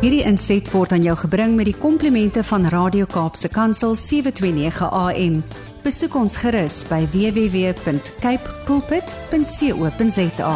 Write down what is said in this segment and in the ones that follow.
Hierdie inset word aan jou gebring met die komplimente van Radio Kaapse Kansel 729 AM. Besoek ons gerus by www.cape pulpit.co.za.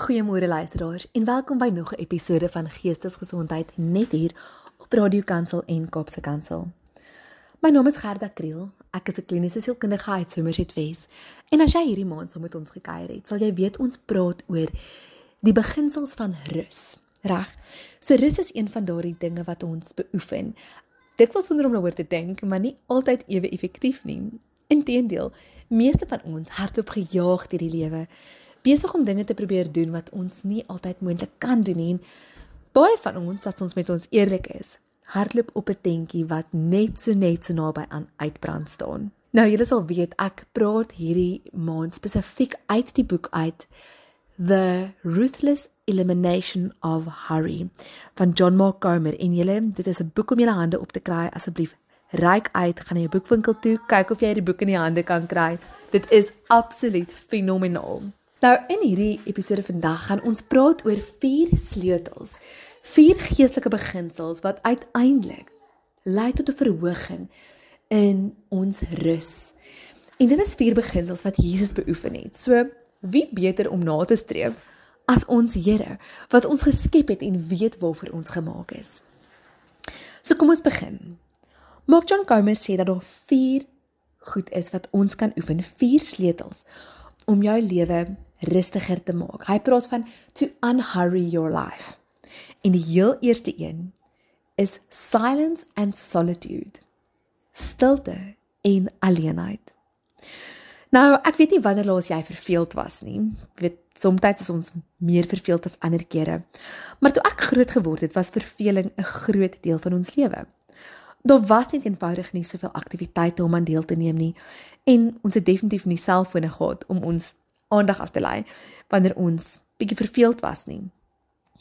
Goeiemôre luisteraars en welkom by nog 'n episode van Geestesgesondheid net hier op Radio Kansel en Kaapse Kansel. My naam is Gerda Kriel. Ek is 'n kliniese sielkundige uit Somerset West. En as jy hierdie maand saam so met ons gekuier het, sal jy weet ons praat oor die beginsels van rus. Reg. So rus is een van daardie dinge wat ons beoefen. Dit was sonder om daaroor te dink, maar nie altyd ewe effektief nie. Inteendeel, meeste van ons hardop gejaag deur die lewe, besig om dinge te probeer doen wat ons nie altyd moontlik kan doen nie. Baie van ons, as ons met ons eerlik is, hardloop op 'n tentjie wat net so net so naby aan uitbrand staan. Nou julle sal weet ek praat hierdie maand spesifiek uit die boek uit The Ruthless Elimination of Hurry van John Mark Comer en julle dit is 'n boek om julle hande op te kry asseblief ryk uit. Gaan na jou boekwinkel toe. Kyk of jy die boek in die hande kan kry dit is absoluut fenomenaal. Nou in hierdie episode vandag gaan ons praat oor vier sleutels vier geestelike beginsels wat uiteindelik lei tot 'n verhoging in ons rus. En dit is vier beginsels wat Jesus beoefen het. So, wie beter om na te streef as ons Here wat ons geskep het en weet waarvoor ons gemaak is. So kom ons begin. Mark John Comer sê dat daar vier goed is wat ons kan oefen, vier sleutels om jou lewe rustiger te maak. Hy praat van to unhurry your life. En die heel eerste een is silence and solitude. Stilte en alleenheid. Nou, ek weet nie wanneer laas jy verveeld was nie. Ek weet soms is ons meer verveeld as ander kere. Maar toe ek groot geword het, was verveling 'n groot deel van ons lewe. Daar was net eenvoudig nie soveel aktiwiteite om aan deel te neem nie en ons het definitief nie selfone gehad om ons aandag af te lei wanneer ons bietjie verveeld was nie.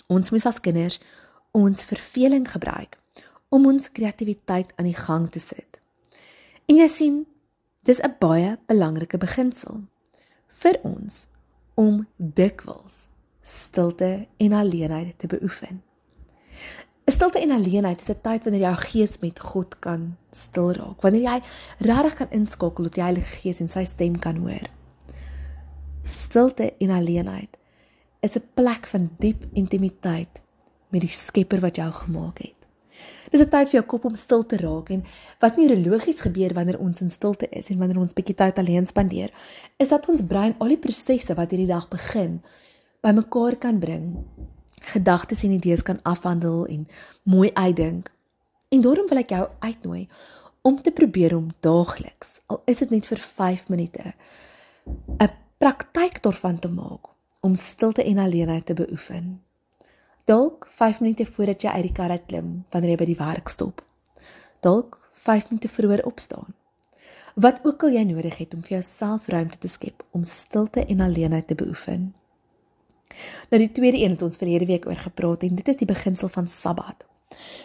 Ons moet as kinders ons verveling gebruik om ons kreatiwiteit aan die gang te sit. En jy sien, dis 'n baie belangrike beginsel vir ons om dikwels stilte en alleenheid te beoefen. 'n Stilte en alleenheid is 'n tyd wanneer jou gees met God kan stil raak, wanneer jy regtig kan inskakel op die Heilige Gees en sy stem kan hoor. Stilte en alleenheid is 'n plek van diep intimiteit met die Skepper wat jou gemaak het. Dis 'n tyd vir jou kop om stil te raak en wat neurologies gebeur wanneer ons in stilte is en wanneer ons bietjie tyd alleen spandeer, is dat ons brein al die prosesse wat hierdie dag begin bymekaar kan bring. Gedagtes en idees kan afhandel en mooi uitdink. En daarom wil ek jou uitnooi om te probeer om daagliks, al is dit net vir 5 minute, 'n praktyk daarvan te maak om stilte en alleenheid te beoefen. Dalk 5 minute voordat jy uit die kar klim wanneer jy by die werk stop. Dalk 5 minute vroeër opstaan. Wat ook al jy nodig het om vir jouself ruimte te skep om stilte en alleenheid te beoefen. Nou die tweede een het ons verlede week oor gepraat en dit is die beginsel van Sabbat.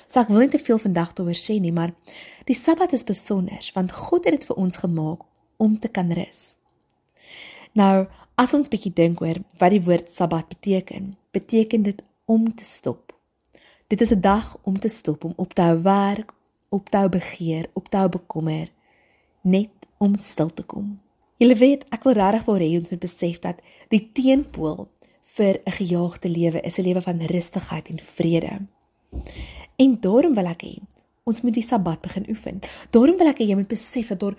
So ek wil nie te veel vandag daaroor sê nie, maar die Sabbat is besonder want God het dit vir ons gemaak om te kan rus. Nou, as ons bietjie dink oor wat die woord Sabbat beteken, beteken dit om te stop. Dit is 'n dag om te stop, om op te hou werk, op te hou begeer, op te hou bekommer, net om stil te kom. Julle weet, ek wil regtig wou hê ons moet besef dat die teenpool vir 'n gejaagde lewe is 'n lewe van rustigheid en vrede. En daarom wil ek hê ons moet die Sabbat begin oefen. Daarom wil ek hê jy moet besef dat daar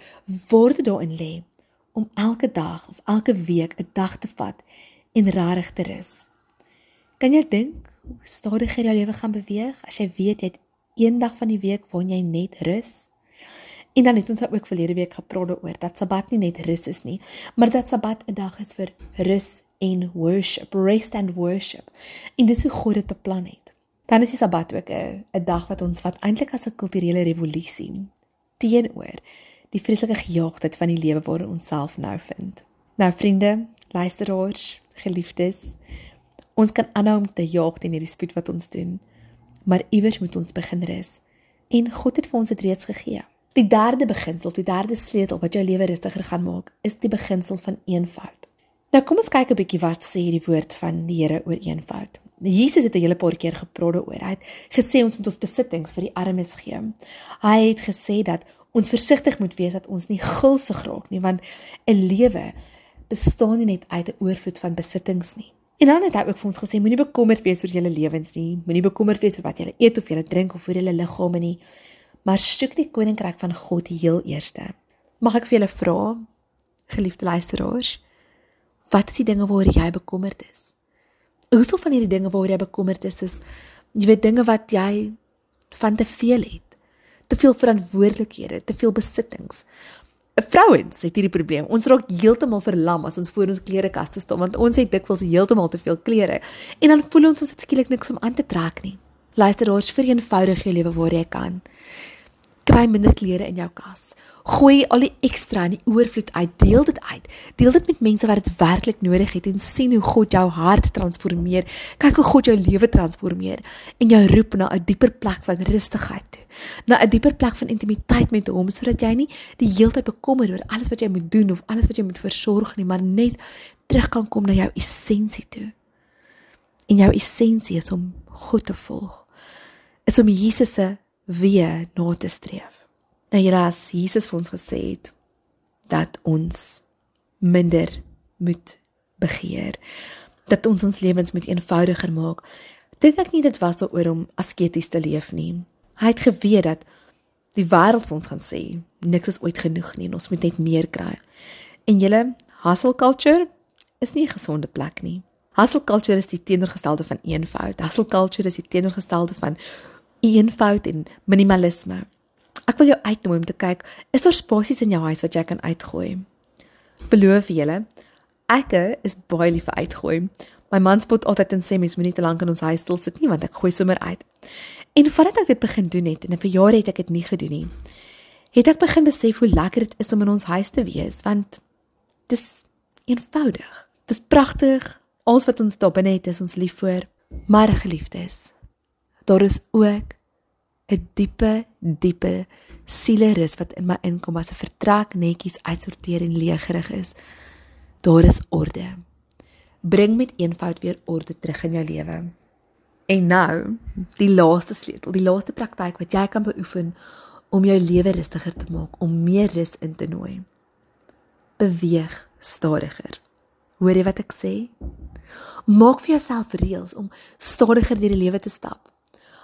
woorde daarin lê om elke dag of elke week 'n dag te vat en regtig te rus. Kan jy dink stadiger jou lewe gaan beweeg as jy weet jy het een dag van die week waar jy net rus? En dan het ons ook verlede week gepraat oor dat Sabbat nie net rus is nie, maar dat Sabbat 'n dag is vir rus en worship, rest and worship. En dis hoe God dit beplan het. Dan is die Sabbat ook 'n 'n dag wat ons wat eintlik as 'n kulturele revolusie teenoor die vreeslike gejaagdheid van die lewe waarin ons self nou vind. Nou vriende, luisteraars, geliefdes, ons kan aanhou om te jaag teen hierdie spoed wat ons doen, maar iewers moet ons begin rus en God het vir ons dit reeds gegee. Die derde beginsel, die derde sleutel wat jou lewe rustiger gaan maak, is die beginsel van eenvoud. Nou kom ons kyk 'n bietjie wat sê die woord van die Here oor eenvoud. Jesus het 'n hele paar keer gepraat oor. Hy het gesê ons moet ons besittings vir die armes gee. Hy het gesê dat ons versigtig moet wees dat ons nie gulsig raak nie, want 'n lewe bestaan nie net uit 'n oorvloed van besittings nie. En dan het hy ook vir ons gesê moenie bekommerd wees oor julle lewens nie, moenie bekommerd wees oor wat julle eet of julle drink of oor julle liggame nie, maar soek die koninkryk van God heel eerste. Mag ek vir julle vra, geliefde luisteraars, wat is die dinge waaroor jy bekommerd is? Hoeveel van hierdie dinge waaroor jy bekommerd is is jy weet dinge wat jy van te veel het. Te veel verantwoordelikhede, te veel besittings. Vrouens het hierdie probleem. Ons raak heeltemal verlam as ons voor ons klerekaste staan want ons het dikwels heeltemal te veel klere en dan voel ons ons het skielik niks om aan te trek nie. Luister, daar's vereenvoudig jou lewe waar jy kan kry minder klere in jou kas. Gooi al die ekstra en die oorvloed uit, deel dit uit. Deel dit met mense wat dit werklik nodig het en sien hoe God jou hart transformeer. Kyk hoe God jou lewe transformeer en jou roep na 'n dieper plek van rustigheid toe. Na 'n dieper plek van intimiteit met hom sodat jy nie die hele tyd bekommer oor alles wat jy moet doen of alles wat jy moet versorg nie, maar net terug kan kom na jou essensie toe. En jou essensie is om God te volg. Is om Jesus se weer na te streef. Nou jy as Jesus vir ons gesê het dat ons minder moet begeer, dat ons ons lewens moet eenvoudiger maak. Dink ek nie dit was daaroor om asketies te leef nie. Hy het geweet dat die wêreld vir ons gaan sê niks is ooit genoeg nie en ons moet net meer kry. En julle hustle culture is nie 'n gesonde plek nie. Hustle culture is die teenoorgestelde van eenvoud. Hustle culture is die teenoorgestelde van eenvoud en minimalisme. Ek wil jou uitnooi om te kyk, is daar spasies in jou huis wat jy kan uitgooi? Beloof julle, ek is baie lief vir uitgooi. My man spot altyd en sê mens moenie te lank in ons huis stil sit nie want ek gooi sommer uit. En voordat ek dit begin doen het en vir jare het ek dit nie gedoen nie, het ek begin besef hoe lekker dit is om in ons huis te wees want dit is eenvoudig. Dit is pragtig. Alles wat ons daar binne het is ons lief vir. Maar geliefdes, daar is ook 'n diepe, diepe sielerus wat in my inkom as 'n vertrek netjies uitsorteer en leegerig is. Daar is orde. Bring met eenvoud weer orde terug in jou lewe. En nou, die laaste sleutel, die laaste praktyk wat jy kan beoefen om jou lewe rustiger te maak, om meer rus in te nooi. Beweeg stadiger. Hoor jy wat ek sê? Maak vir jouself reëls om stadiger deur die lewe te stap.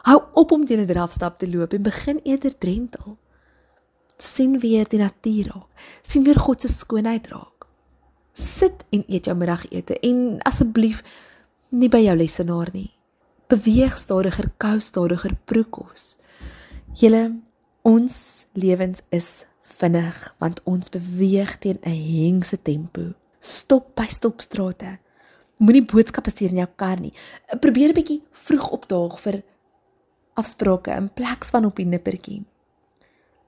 Hou op om teen 'n drafstap te loop en begin eerder drentel. sien weer die natuur raak. sien weer God se skoonheid raak. Sit en eet jou middagete en asseblief nie by jou lesenaar nie. Beweeg stadiger, kou stadiger, proe kos. Julle ons lewens is vinnig want ons beweeg teen 'n hengse tempo. Stop by stopstrate. Moenie boodskappe stuur in jou kar nie. Probeer 'n bietjie vroeg opdaag vir afsprake in plek van op die nippertjie.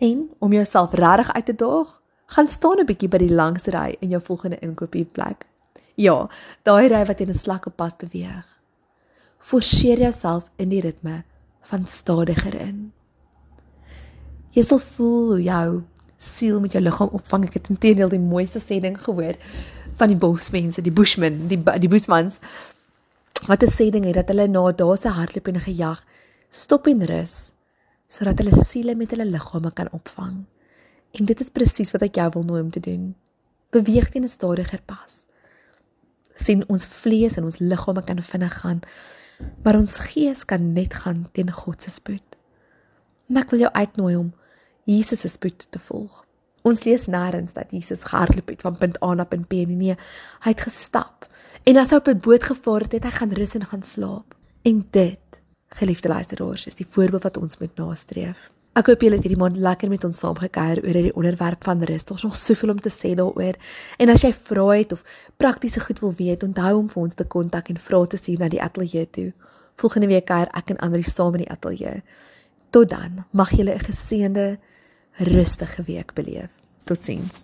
En om jouself regtig uit te daag, gaan staan 'n bietjie by die langste ry in jou volgende inkopiesplek. Ja, daai ry wat in 'n slakke pas beweeg. Forceer jouself in die ritme van stadiger in. Jy sal voel hoe jou siel met jou liggaam opvang. Ek het intedeel die mooiste sê ding gehoor van die bosmense, die bushman, die die bushmans. Wat 'n sê ding het dat hulle na se hardloop en gejag stop en rus sodat hulle siele met hulle liggame kan opvang. En dit is presies wat ek jou wil nooi om te doen. Beweeg teen 'n stadiger pas. sien ons vlees en ons liggame kan vinnig gaan, maar ons gees kan net gaan teen God se spoed. En ek wil jou uitnooi om Jesus se spoed te volg. Ons lees nêrens dat Jesus gehardloop het van punt A na punt B nie. Nee, hy het gestap. En as hy op 'n boot gevaar het, het hy gaan rus en gaan slaap. En dit Geliefde luisteraars, is die voorbeeld wat ons moet nastreef. Ek hoop julle het hierdie maand lekker met ons saamgekuier oor hierdie onderwerp van rus. Daar's nog soveel om te sê daaroor. En as jy vra het of praktiese goed wil weet, onthou om vir ons te kontak en vra te stuur na die ateljee toe. Volgende week kuier ek en Andri saam in die ateljee. Tot dan, mag julle 'n geseënde, rustige week beleef. Totsiens.